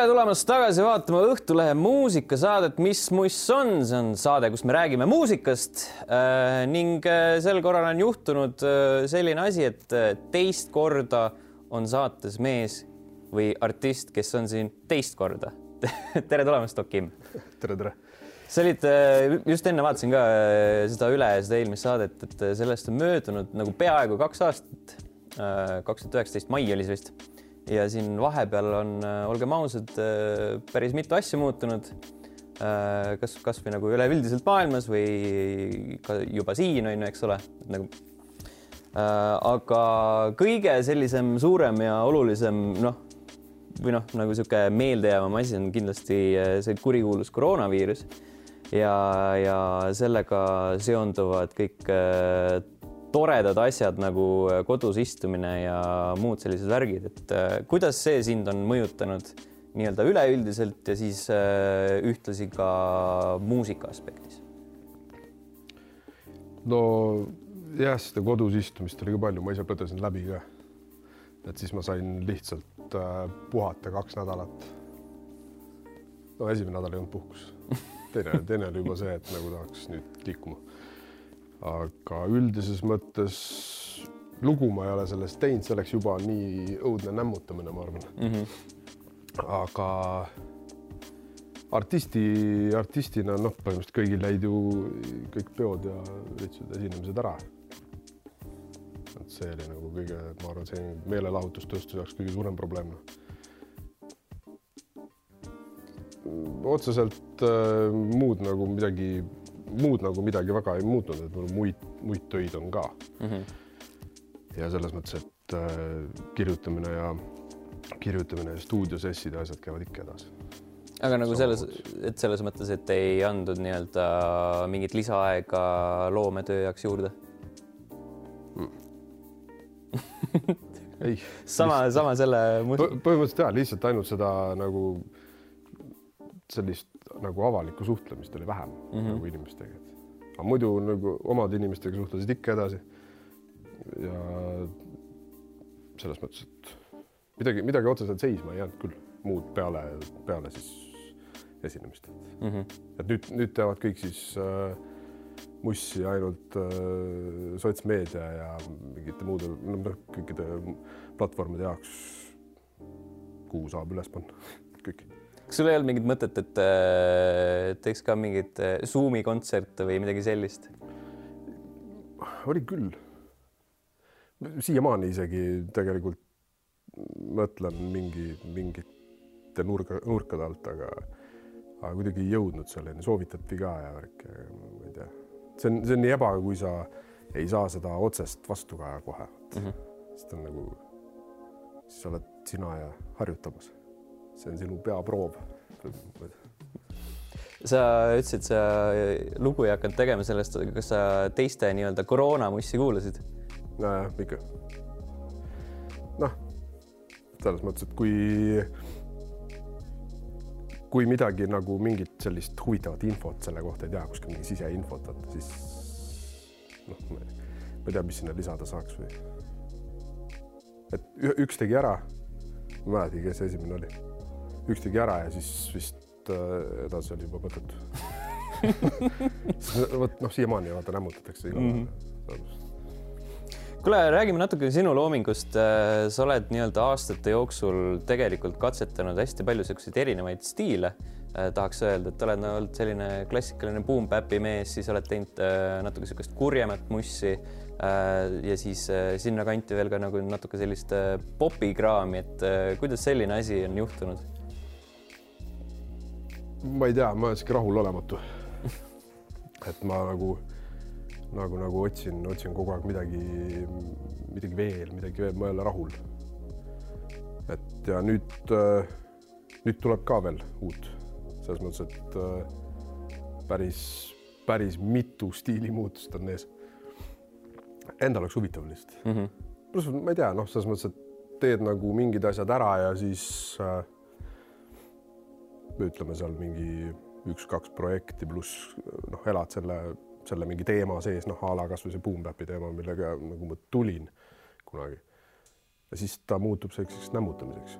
tere tulemast tagasi vaatama Õhtulehe muusikasaadet Mis muss on, see on saade, kus me räägime muusikast äh, ning äh, sel korral on juhtunud äh, selline asi, et äh, teist korda on saates mees või artist, kes on siin teist korda tere tulemast, Doc Kim. tere, tere. sa olid äh,, just enne vaatasin ka seda üle, seda eelmist saadet, et sellest on möödunud nagu peaaegu kaks aastat. kaks tuhat üheksateist mai oli see vist ja siin vahepeal on, äh, olgem ausad, äh, päris mitu asja muutunud. Äh, kas kasvõi nagu üleüldiselt maailmas või ka juba siin on ju, eks ole, nagu. aga kõige sellisem suurem ja olulisem noh, või noh, nagu niisugune meeldejäävam asi on kindlasti see kurikuulus koroonaviirus ja, ja sellega seonduvad kõik toredad asjad nagu äh, kodus istumine ja muud sellised värgid, et äh, kuidas see sind on mõjutanud nii-öelda üleüldiselt ja siis äh, ühtlasi ka muusika aspektis? no jah, seda kodus istumist oli ka palju, ma ise põdesin läbi ka. et siis ma sain lihtsalt puhata kaks nädalat. no esimene nädal ei olnud puhkus, teine, teine oli juba see, et nagu tahaks nüüd liikuma aga üldises mõttes lugu ma ei ole sellest teinud, see oleks juba nii õudne nämmutamine, ma arvan mm. -hmm. aga artisti, artistina noh, põhimõtteliselt kõigil jäid ju kõik peod ja üritused, esinemised ära. et see oli nagu kõige, ma arvan, see meelelahutustööstuse jaoks kõige suurem probleem. otseselt äh, muud nagu midagi muud nagu midagi väga ei muutnud, et mul muid, muid töid on ka mm. -hmm. ja selles mõttes, et äh, kirjutamine ja kirjutamine ja stuudiosessid ja asjad käivad ikka edasi. aga nagu selles, et selles mõttes, et ei andnud nii-öelda mingit lisaaega loometöö jaoks juurde mm. ei. sama, sama selle põhimõtteliselt jah, lihtsalt ainult seda nagu sellist nagu avalikku suhtlemist oli vähem mm -hmm. nagu inimestega. aga muidu nagu omade inimestega suhtlesid ikka edasi. ja selles mõttes, et midagi, midagi otseselt seisma ei jäänud küll, muud peale, peale siis esinemist mm. -hmm. et nüüd, nüüd teevad kõik siis äh, mussi ainult äh, sotsmeedia ja mingite muude, noh, kõikide platvormide jaoks, kuhu saab üles panna kõik kas sul ei olnud mingit mõtet, et äh, teeks ka mingit äh, Zoomi kontserte või midagi sellist? oli küll. siiamaani isegi tegelikult mõtlen mingi, mingite nurga, nurkade alt, aga, aga kuidagi ei jõudnud selleni, soovitati ka ja värk ja ma ei tea. see on, see on nii ebaga, kui sa ei saa seda otsest vastukaja kohe mm. -hmm. siis ta on nagu, siis oled sina ja harjutamas see on sinu peaproov. sa ütlesid, sa lugu ei hakanud tegema sellest, kas sa teiste nii-öelda koroonamussi kuulasid? nojah, ikka. noh, selles mõttes, et kui, kui midagi nagu mingit sellist huvitavat infot selle kohta ei tea, kuskil mingi siseinfot, vaata siis noh, ma ei tea, mis sinna lisada saaks või. et üks tegi ära, ma ei mäletagi, kes esimene oli üks tegi ära ja siis vist äh, edasi oli juba mõttetu vot noh, siiamaani vaata nämmutatakse igal mm -hmm. kuule, räägime natuke sinu loomingust. Äh, sa oled nii-öelda aastate jooksul tegelikult katsetanud hästi palju selliseid erinevaid stiile. Äh, tahaks öelda, et oled no, olnud selline klassikaline boom-bap'i mees, siis oled teinud natuke niisugust kurjemat mussi ja siis sinnakanti veel ka nagu natuke sellist popikraami, et kuidas selline asi on juhtunud? Ma ei tea, ma olen sihuke rahulolematu. et ma nagu, nagu, nagu otsin, otsin kogu aeg midagi, midagi veel, midagi veel, ma ei ole rahul. et ja nüüd, nüüd tuleb ka veel uut, selles mõttes, et äh, päris, päris mitu stiilimuutust on ees. Endal oleks huvitav lihtsalt mm. -hmm. pluss ma ei tea, noh, selles mõttes, et teed nagu mingid asjad ära ja siis äh, ütleme seal mingi üks-kaks projekti pluss noh, elad selle, selle mingi teema sees, noh a la kasvõi see Boom Bapi teema, millega nagu ma tulin kunagi. ja siis ta muutub selliseks nämmutamiseks.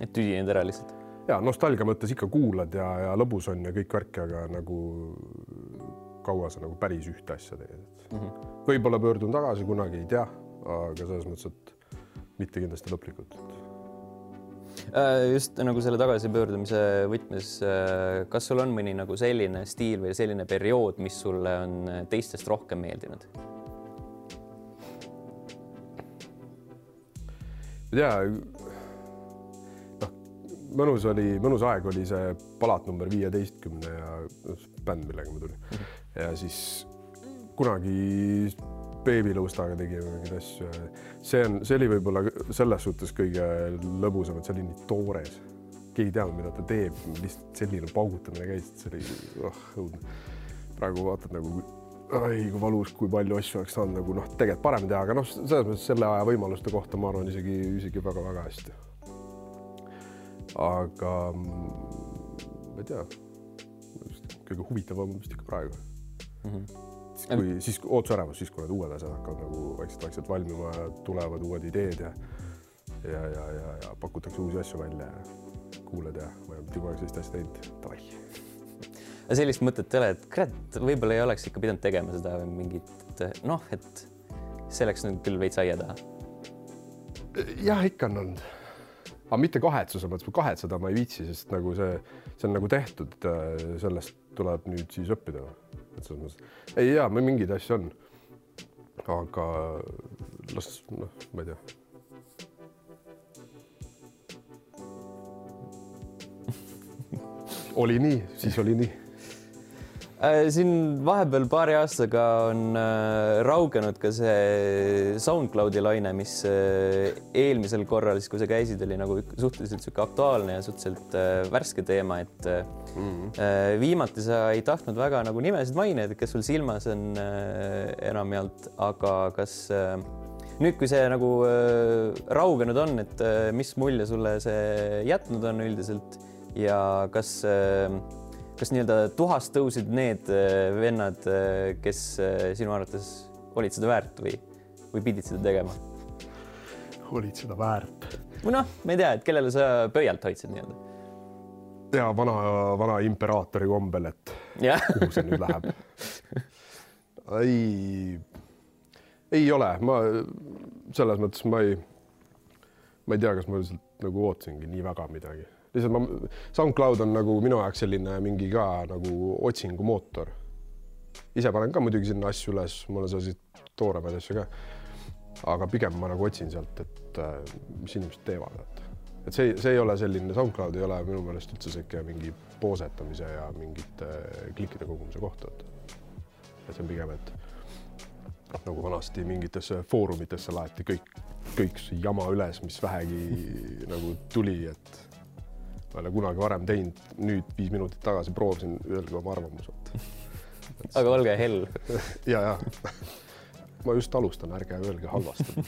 et tüdined ära lihtsalt? ja nostalgia mõttes ikka kuulad ja, ja lõbus on ja kõik värk, aga nagu kaua sa nagu päris ühte asja teed mm -hmm.. võib-olla pöördun tagasi kunagi, ei tea, aga selles mõttes, et mitte kindlasti lõplikult. Äh, just nagu selle tagasipöördumise võtmes, äh, kas sul on mõni nagu selline stiil või selline periood, mis sulle on teistest rohkem meeldinud? ei tea, noh, mõnus oli, mõnus aeg oli see palat number viieteistkümne ja bänd, millega ma tulin. -hmm. ja siis kunagi beebilõustaga tegime mingeid asju. see on, see oli võib-olla selles suhtes kõige lõbusam, et see oli nii toores. keegi ei teadnud, mida ta teeb, lihtsalt selline paugutamine käis, et see oli oh, õudne. praegu vaatad nagu ai kui valus, kui palju asju oleks saanud nagu noh, tegelikult parem teha, aga noh, selles mõttes selle aja võimaluste kohta ma arvan isegi, isegi väga-väga hästi. aga ma ei tea, kõige huvitavam vist ikka praegu mm. -hmm siis kui, siis ootusärevus, siis kui need uued asjad hakkavad nagu vaikselt-vaikselt valmima ja tulevad uued ideed ja ja, ja, ja, ja pakutakse uusi asju välja ja kuulad ja ma ei ole mitte kunagi sellist asja teinud, davai. sellist mõtet ei ole, et kurat, võib-olla ei oleks ikka pidanud tegema seda või mingit noh, et see läks nüüd küll veits aia taha. jah, ikka on olnud, aga mitte kahetsuse mõttes, kahetseda ma ei viitsi, sest nagu see, see on nagu tehtud, sellest tuleb nüüd siis õppida et selles mõttes ei jaa, mingeid asju on. aga las noh, ma ei tea. oli nii, siis oli nii siin vahepeal paari aastaga on äh, raugenud ka see SoundCloudi laine, mis äh, eelmisel korral, siis kui sa käisid, oli nagu suhteliselt sihuke aktuaalne ja suhteliselt värske teema, et mm -hmm. viimati sa ei tahtnud väga nagu nimesid mainida, kes sul silmas on enamjaolt, aga kas nüüd, kui see nagu raugenud on, et mis mulje sulle see jätnud on üldiselt ja kas kas nii-öelda tuhast tõusid need äh, vennad, äh, kes äh, sinu arvates olid seda väärt või, või pidid seda tegema? olid seda väärt? või noh, ma ei tea, et kellele sa pöialt hoidsid nii-öelda? ja vana, vana imperaatori kombel, et ja. kuhu see nüüd läheb ei, ei ole, ma selles mõttes ma ei, ma ei tea, kas ma lihtsalt nagu ootasingi nii väga midagi lihtsalt ma, SoundCloud on nagu minu jaoks selline mingi ka nagu otsingumootor. ise panen ka muidugi sinna asju üles, mul on selliseid tooremaid asju ka. aga pigem ma nagu otsin sealt, et äh, mis inimesed teevad, et, et see, see ei ole selline, SoundCloud ei ole minu meelest üldse sihuke mingi poosetamise ja mingite klikkide kogumise koht, et, et see on pigem, et nagu vanasti mingitesse foorumitesse laeti kõik, kõik see jama üles, mis vähegi nagu tuli, et ma ei ole kunagi varem teinud, nüüd viis minutit tagasi proovisin, öelge oma arvamused. aga olge hell. ja, ja ma just alustan, ärge öelge halvasti.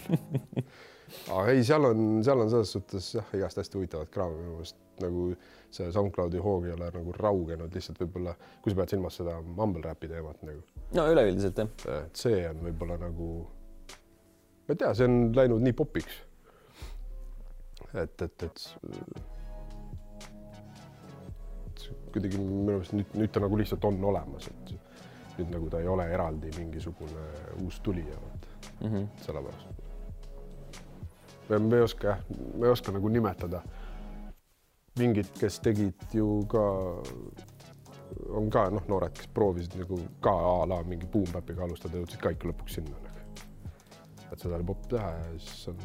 aga ei, seal on, seal on selles suhtes jah, igast hästi huvitavat kraami minu meelest nagu see SoundCloudi hoog ei ole nagu raugenud, lihtsalt võib-olla, kui sa pead silmas seda mumble rap'i teemat nagu. no üleüldiselt jah. et see on võib-olla nagu, ma ei tea, see on läinud nii popiks. et, et, et kuidagi minu meelest nüüd, nüüd ta nagu lihtsalt on olemas, et nüüd nagu ta ei ole eraldi mingisugune uus tulija, vot mm -hmm. sellepärast. me ei oska jah, me ei oska nagu nimetada mingid, kes tegid ju ka, on ka noh, noored, kes proovisid nagu ka a la mingi boom-bap'iga alustada, jõudsid ka ikka lõpuks sinna nagu. et seda oli popp teha ja siis on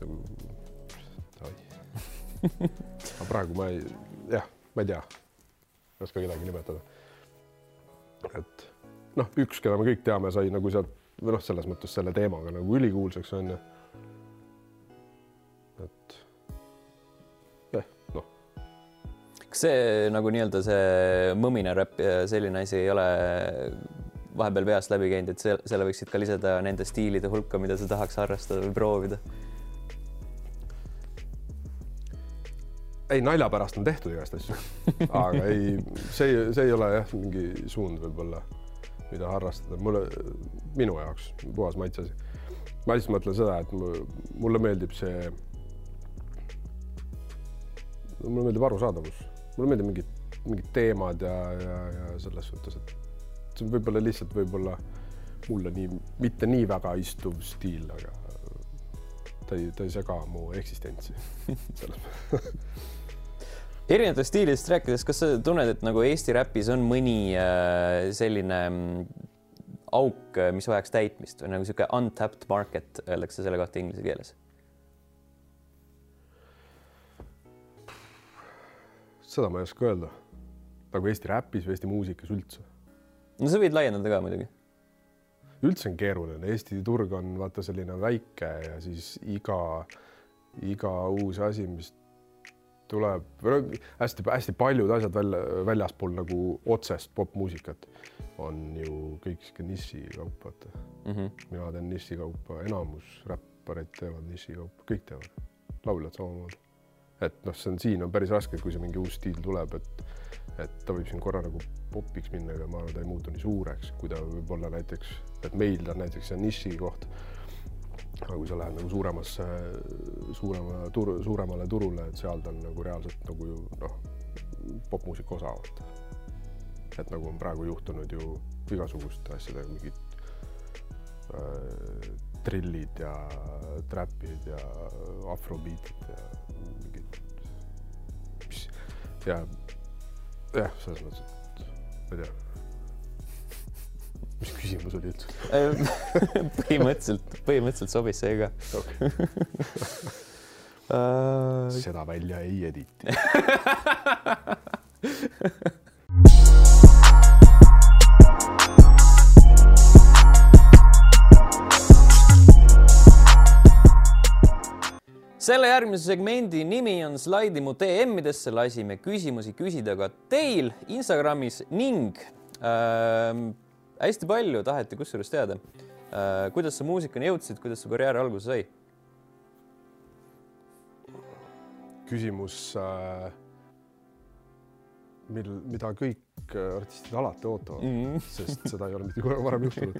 nagu, aga praegu ma ei, jah, ma ei tea ei oska kedagi nimetada. et noh, üks, keda me kõik teame, sai nagu sealt või noh, selles mõttes selle teemaga nagu ülikuulsaks on ju. et jah, noh. kas see nagu nii-öelda see mõmine räpp ja selline asi ei ole vahepeal peast läbi käinud, et selle võiksid ka lisada nende stiilide hulka, mida sa tahaks harrastada või proovida? Ei, nalja pärast on tehtud igast asju, aga ei, see, see ei ole jah, mingi suund võib-olla, mida harrastada, mulle, minu jaoks puhas maitse asi. ma lihtsalt mõtlen seda, et mulle meeldib see mulle meeldib arusaadavus, mulle meeldib mingid, mingid teemad ja, ja, ja selles suhtes, et see on võib-olla lihtsalt võib-olla mulle nii, mitte nii väga istuv stiil, aga ta ei, ta ei sega mu eksistentsi erinevatest stiilidest rääkides, kas sa tunned, et nagu Eesti räpis on mõni äh, selline mm, auk, mis vajaks täitmist või nagu niisugune untapped market, öeldakse selle kohta inglise keeles? seda ma ei oska öelda. nagu Eesti räpis või Eesti muusikas üldse. no sa võid laiendada ka muidugi. üldse on keeruline, Eesti turg on vaata selline väike ja siis iga, iga uus asi, mis tuleb hästi-hästi paljud asjad välja, väljaspool nagu otsest popmuusikat on ju kõik sihuke nišikaup, vaata mm. -hmm. mina teen nišikaupa, enamus räppareid teevad nišikaupa, kõik teevad, lauljad samamoodi. et noh, see on, siin on päris raske, kui see mingi uus stiil tuleb, et, et ta võib siin korra nagu popiks minna, aga ma arvan, ta ei muutu nii suureks, kui ta võib olla näiteks, et meil ta näiteks see niši koht aga kui sa lähed nagu suuremasse, suurema turu, suuremale turule, et seal ta on nagu reaalselt nagu ju noh, popmuusika osa, vaata. et nagu on praegu juhtunud ju igasuguste asjadega, mingid äh, trillid ja trapid ja afrobeatid ja mingid, mis ja jah, selles mõttes, et ma ei tea mis küsimus oli üldse põhimõtteliselt, põhimõtteliselt sobis see ka. Okay. Uh... seda välja ei editi. Selle järgmise segmendi nimi on Slaidi mu DM-idesse, lasime küsimusi küsida ka teil Instagramis ning äh, hästi palju taheti kusjuures teada. äh,, kuidas sa muusikani jõudsid, kuidas su karjäär alguse sai? küsimus äh,, mil, mida kõik artistid alati ootavad mm, -hmm. sest seda ei ole mitte kunagi varem juhtunud.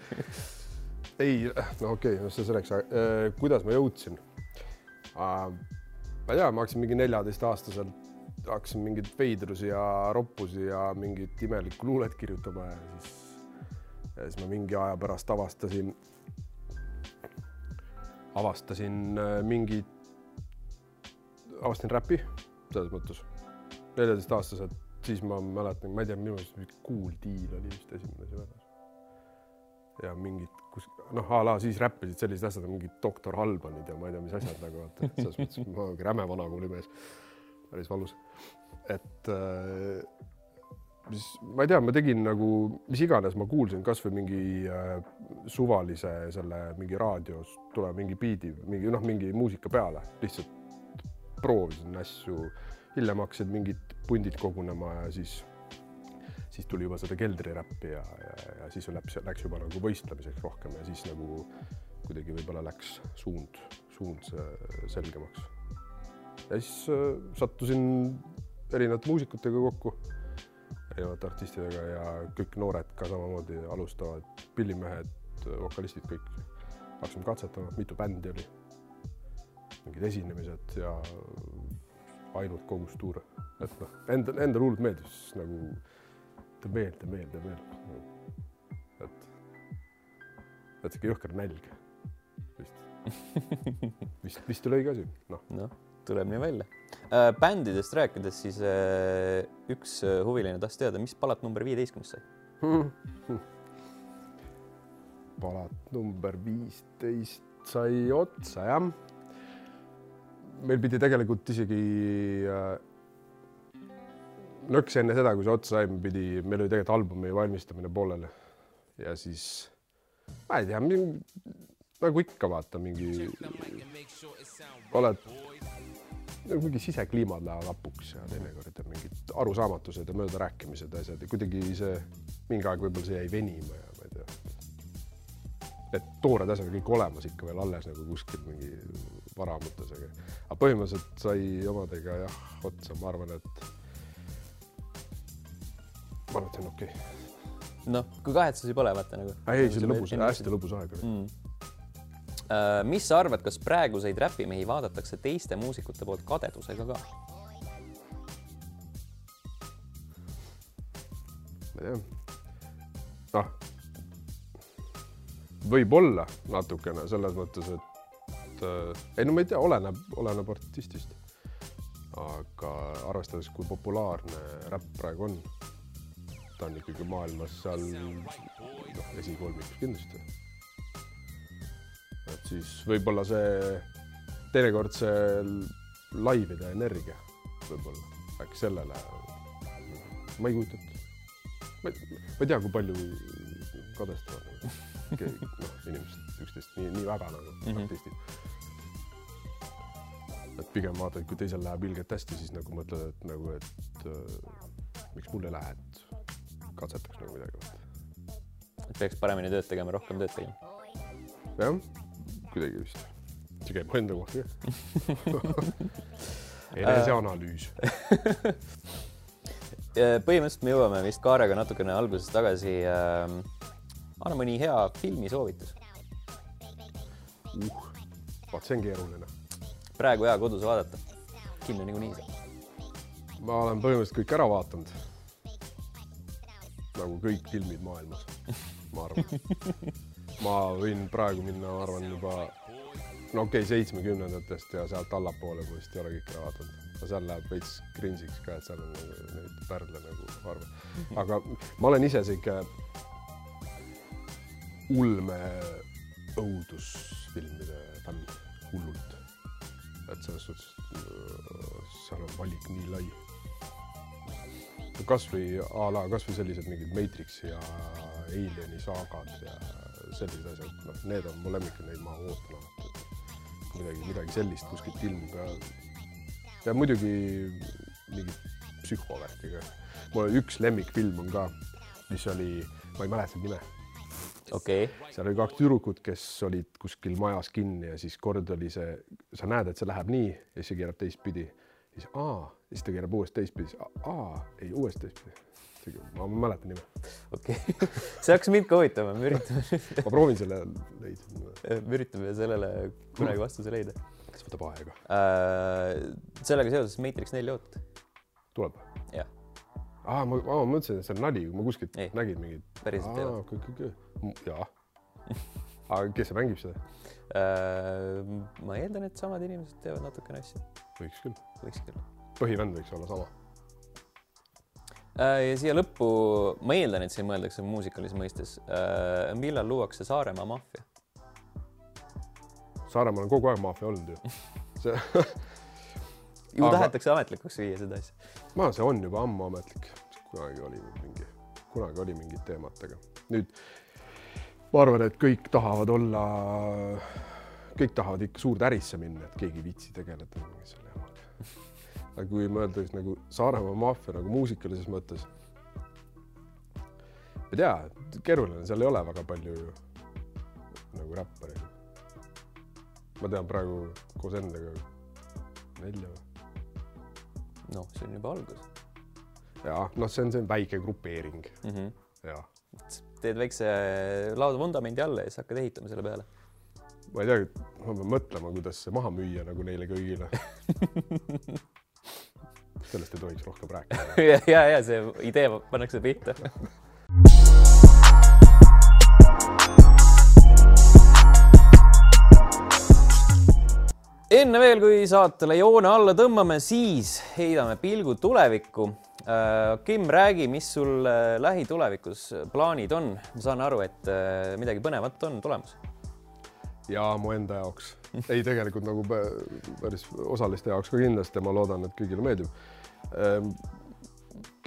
ei, no okei okay,, no see selleks äh,, kuidas ma jõudsin äh,? ma ei tea, ma hakkasin mingi neljateistaastaselt hakkasin mingeid veidrusi ja roppusi ja mingit imelikku luulet kirjutama ja siis ja siis ma mingi aja pärast avastasin, avastasin äh, mingit, avastasin räpi selles mõttes, neljateistaastaselt, siis ma mäletan, ma ei tea, minu arust mingi Cool Deal oli vist esimene see väljas. ja mingid, kus noh, a la siis räppisid sellised asjad, mingid doktor Albanid ja ma ei tea, mis asjad nagu vaata, selles mõttes ma olen räme vanakoolimees, päris valus. et äh, mis, ma ei tea, ma tegin nagu mis iganes, ma kuulsin kasvõi mingi äh, suvalise selle mingi raadios tuleb mingi biidi, mingi noh, mingi muusika peale, lihtsalt proovisin asju. hiljem hakkasid mingid pundid kogunema ja siis, siis tuli juba seda keldriräppi ja, ja, ja siis läks, läks juba nagu võistlemiseks rohkem ja siis nagu kuidagi võib-olla läks suund, suund selgemaks. ja siis äh, sattusin erinevate muusikutega kokku erinevate artistidega ja kõik noored ka samamoodi alustavad, pillimehed, vokalistid, kõik. hakkasime katsetama, mitu bändi oli, mingid esinemised ja ainult kogus tuure, et noh, enda, endale hullult meeldis nagu teeb meelt, teeb meelt, teeb meelt. et, et sihuke jõhker nälg vist vist, vist lõi ka siin, noh no tuleb nii välja. Bändidest rääkides, siis äh, üks äh, huviline tahtis teada, mis palat number viieteistkümnest sai? Palat number viisteist sai otsa, jah. meil pidi tegelikult isegi äh, nõks enne seda, kui see otsa sai, pidi, meil oli tegelikult albumi valmistamine pooleli. Ja siis ma ei tea, nagu ikka vaata mingi, oled mingi sisekliimad lähevad hapuks ja teinekord on mingid arusaamatused ja möödarääkimised, asjad ja kuidagi see mingi aeg võib-olla see jäi venima ja ma ei tea. Need toored asjad kõik olemas ikka veel alles nagu kuskil mingi varamutes, aga, aga põhimõtteliselt sai omadega jah otsa, ma arvan, et ma arvan, et see on okei okay.. noh, kui kahetsusi pole, vaata nagu. ei, see oli lõbus, hästi lõbus aeg oli mm Äh, mis sa arvad, kas praeguseid räpimehi vaadatakse teiste muusikute poolt kadedusega ka? ma ei tea. noh, võib-olla natukene selles mõttes, et äh, ei no ma ei tea, oleneb, oleneb artistist. aga arvestades, kui populaarne räpp praegu on, ta on ikkagi maailmas seal noh, esikolmikus kindlasti siis võib-olla see teinekord see laivide energia võib-olla äkki sellele, ma ei kujuta ette. ma ei, tea, kui palju kadestavad noh, inimesed üksteist nii, nii väga nagu mm -hmm. artistid. et pigem vaatad, kui teisel läheb ilgelt hästi, siis nagu mõtled, et nagu, et äh, miks mul ei lähe, et katsetaks nagu midagi. et peaks paremini tööd tegema, rohkem tööd tegema. jah, kuidagi vist. see käib enda kohta ka eneseanalüüs põhimõtteliselt me jõuame vist Kaarega natukene alguses tagasi äh, anna mõni hea filmisoovitus uh,. vaat see on keeruline. praegu hea kodus vaadata. kinno niikuinii saab. ma olen põhimõtteliselt kõik ära vaadanud. nagu kõik filmid maailmas, ma arvan. ma võin praegu minna, ma arvan juba no okei okay,, seitsmekümnendatest ja sealt allapoole ma vist ei ole kõike ära vaadanud. no seal läheb veits cringe'iks ka, et seal on nagu neid pärle nagu harva. aga ma olen ise sihuke ulme õudusfilmide fänn hullult. et selles suhtes äh, seal on valik nii lai. kasvõi a la kasvõi sellised mingid Matrixi ja Alieni saagad ja sellised asjad, noh, need on mu lemmikud, neid ma ootan alati, et midagi, midagi sellist kuskilt ilmub ja ja muidugi mingit psühhovärki ka. mul üks lemmikfilm on ka, mis oli, ma ei mäleta nime. Okay.. seal oli kaks tüdrukut, kes olid kuskil majas kinni ja siis kord oli see, sa näed, et see läheb nii? Ja siis see keerab teistpidi, siis aa, siis ta keerab uuesti teistpidi, aa, ei uuesti teistpidi. Ma ei mäleta nime. okei okay. see hakkas mind ka huvitama, me üritame ma proovin selle leida. me üritame sellele kunagi vastuse leida. see võtab aega äh,. sellega seoses Matrix neli ootate? tuleb? jah. aa, ma, ma mõtlesin, et see on nali, ma kuskilt nägin mingit. päriselt ei ole. jaa. aga kes see mängib seda äh,? ma eeldan, et samad inimesed teevad natukene asju. võiks küll. võiks küll. põhivend võiks olla sama. Ja siia lõppu, ma eeldan, et siin mõeldakse muusikalises mõistes äh,. millal luuakse Saaremaa maffia? Saaremaal on kogu aeg maffia olnud ju see ju aga... tahetakse ametlikuks viia seda asja. ma, see on juba ammu ametlik, kunagi oli mingi, kunagi oli mingid teemad, aga nüüd ma arvan, et kõik tahavad olla, kõik tahavad ikka suurde ärisse minna, et keegi ei viitsi tegeleda selle jamaga. aga kui mõelda siis nagu Saaremaa maffia nagu muusikalises mõttes, ma ei tea, keeruline, seal ei ole väga palju ju nagu räppareid. ma tean praegu koos endaga nelja või? noh, see on juba algus. ja noh, see on see väike grupeering mm. -hmm. ja teed väikse lauda vundamendi alla ja siis hakkad ehitama selle peale. ma ei teagi, ma pean mõtlema, kuidas see maha müüa nagu neile kõigile sellest ei tohiks rohkem rääkida ja, ja, ja see idee pannakse pihta enne veel, kui saatele joone alla tõmbame, siis heidame pilgu tulevikku Äh, Kim, räägi, mis sul äh, lähitulevikus plaanid on? ma saan aru, et äh, midagi põnevat on tulemas. ja mu enda jaoks, ei tegelikult nagu päris osaliste jaoks ka kindlasti, ma loodan, et kõigile meeldib. Ähm,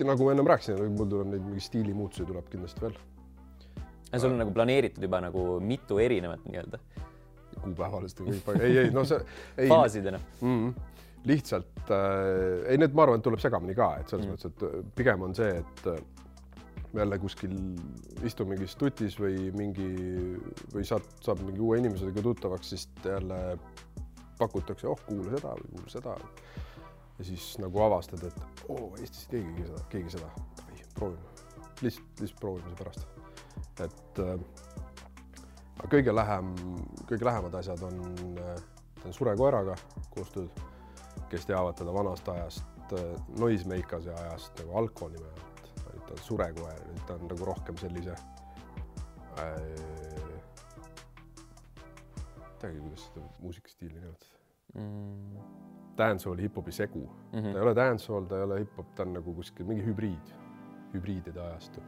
nagu ma ennem rääkisin, mul tuleb neid mingi stiilimuutusi tuleb kindlasti veel. sul on nagu planeeritud juba nagu mitu erinevat nii-öelda? kuupäevalised ja kõik, ei, ei no see. faasidena mm. -hmm lihtsalt äh,, ei need, ma arvan, et tuleb segamini ka, et selles mm. mõttes, et äh, pigem on see, et äh, jälle kuskil istun mingis tutis või mingi või saad, saab mingi uue inimesega tuttavaks, siis jälle pakutakse, oh, kuula seda või kuula seda. Ja siis nagu avastad, et oo Eestis ei teegi seda, keegi seda, proovime, lihtsalt, lihtsalt proovime seepärast. et äh, kõige lähem, kõige lähemad asjad on, teen surekoeraga koostööd kes teavad teda vanast ajast, äh, Noisemakers ajast nagu Alko nime alt, ta on surekoer, ta on nagu rohkem sellise äh,. teagi, kuidas seda muusikastiili nimetada. mm.. Dancehalli hip-hopi segu mm, -hmm. ta ei ole dancehall, ta ei ole hip-hop, ta on nagu kuskil mingi hübriid, hübriidide ajastu.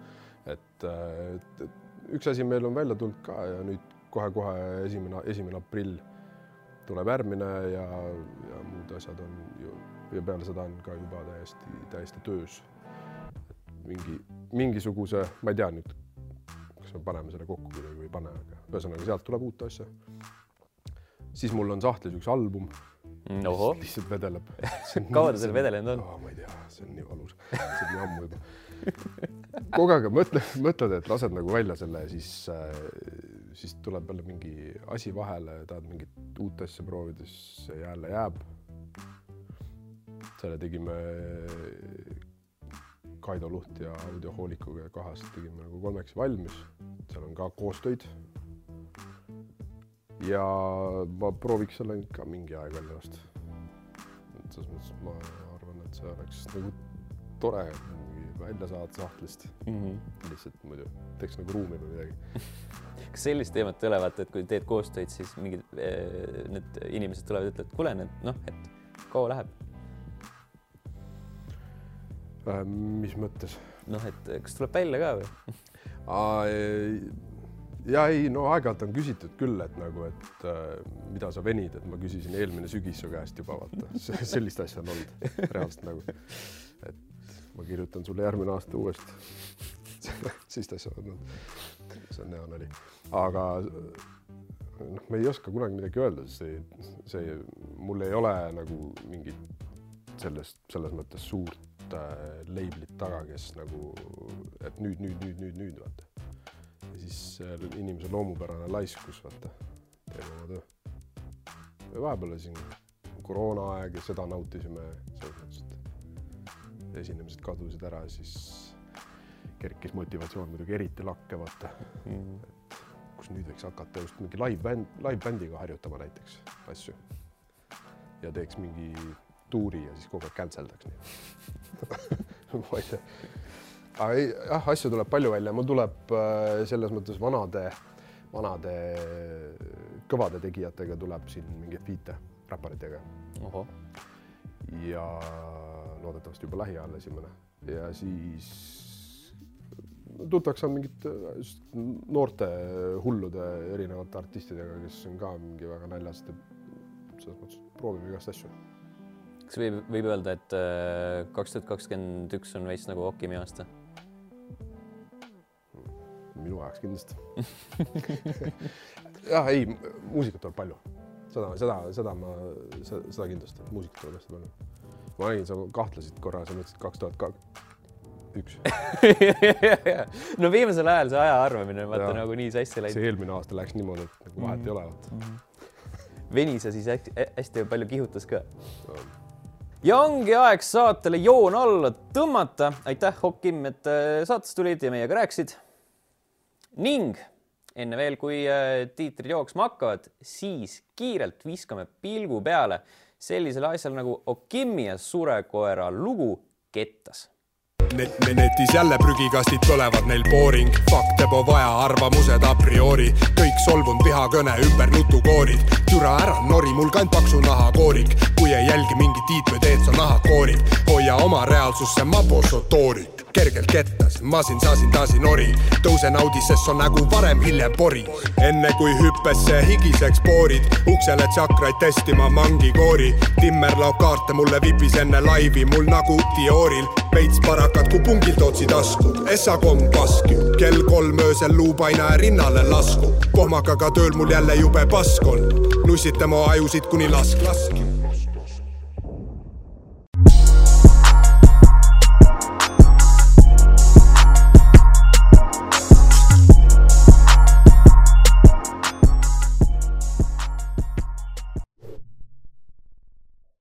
et, et, et üks asi meil on välja tulnud ka ja nüüd kohe-kohe esimene, esimene aprill tuleb järgmine ja, ja muud asjad on ju ja peale seda on ka juba täiesti, täiesti töös. mingi, mingisuguse, ma ei tea nüüd, kas me paneme selle kokku kuidagi või ei pane, aga ühesõnaga sealt tuleb uut asja. Siis mul on sahtlis üks album, ohoh, lihtsalt vedeleb. kaua ta seal vedelenud on? ma ei tea, see on nii valus, see on nii ammu juba. kogu aeg mõtled, mõtled, et lased nagu välja selle siis äh,, siis tuleb jälle mingi asi vahele, tahad mingit uut asja proovida, siis see jälle jääb. selle tegime Kaido Luht ja audiohoolikuga kahest tegime nagu kolmekesi valmis, seal on ka koostöid. Ja ma prooviks selle nüüd ka mingi aeg välja lasta. et selles mõttes ma arvan, et see oleks nagu tore mingi välja saada sahtlist, Mhm. lihtsalt muidu teeks nagu ruumi või midagi. kas sellist teemat ei ole, vaata, et kui teed koostööd, siis mingid eh, need inimesed tulevad ja ütlevad, kuule, need noh, et kaua läheb, Äh, mis mõttes? noh, et kas tuleb välja ka või? ja ei, no aeg-ajalt on küsitud küll, et nagu, et äh, mida sa venid, et ma küsisin eelmine sügis su käest juba vaata, sellist asja on olnud reaalselt nagu, et ma kirjutan sulle järgmine aasta uuesti. sellist asja on olnud, see on hea nali, aga noh, me ei oska kunagi midagi öelda, see, see mul ei ole nagu mingit sellest, selles mõttes suurt äh, leiblit taga, kes nagu, et nüüd, nüüd, nüüd, nüüd, nüüd vaata. Ja siis äh, inimese loomupärane laiskus, vaata, teeb oma töö. ja vahepeal oli siin koroonaaeg ja seda nautisime selles mõttes, et esinemised kadusid ära, siis kerkis motivatsioon muidugi eriti lakke, vaata, kus nüüd võiks hakata just mingi live-bänd, live-bändiga harjutama näiteks asju. ja teeks mingi tuuri ja siis kogu aeg cancel daks nii. ma ei tea. jah, asju tuleb palju välja, mul tuleb äh, selles mõttes vanade, vanade kõvade tegijatega tuleb siin mingeid fiite räpparitega. Ja loodetavasti juba lähiajal esimene. Ja siis tutvaks saan mingite äh, noorte hullude erinevate artistidega, kes on ka mingi väga näljas, selles mõttes proovime igast asju. Kas võib, võib öelda, et kaks tuhat kakskümmend üks on veits nagu Okimi aasta? Minu ajaks kindlasti jah, ei, muusikat tuleb palju, seda, seda, seda ma, seda kindlasti, muusikat tuleb hästi palju. ma nägin, sa kahtlesid korra, sa mõtlesid kaks tuhat üks, no viimasel ajal see aja arvamine vaata nagu nii sassi läinud. see eelmine aasta läks niimoodi, et nagu vahet ei ole, vaata. venis ja siis hästi, hästi palju kihutas ka. ja ongi aeg saatele joon alla tõmmata. aitäh, Okim, et äh, saatesse tulid ja meiega rääkisid. Ning enne veel, kui äh, tiitrid jooksma hakkavad, siis kiirelt viskame pilgu peale sellisele asjale nagu Okimi ja surekoera lugu Kettas. Net, netis jälle prügikastid põlevad neil booring, fakte po vaja, arvamused a priori, kõik solvunud vihakõne ümber nutukoorid, türa ära nori mul kand paksu nahakoorik, kui ei jälgi mingi tiit või teed sa nahakoorid, hoia oma reaalsusse ma posotoorik kergelt kettas, masin, sasin, tasin ori, tõuse naudi, sest on nägu varem, hiljem pori. enne kui hüppesse higiseks poorid, uksele tsakraid testima mangi koori, timmer laob kaarte mulle vipis enne laivi, mul nagu Dioril, veits parakad, kui pungilt otsi tasku, essakomm pask, kell kolm öösel luupaina rinnale lasku, kohmakaga tööl mul jälle jube pask on, nussitama ajusid kuni lask lask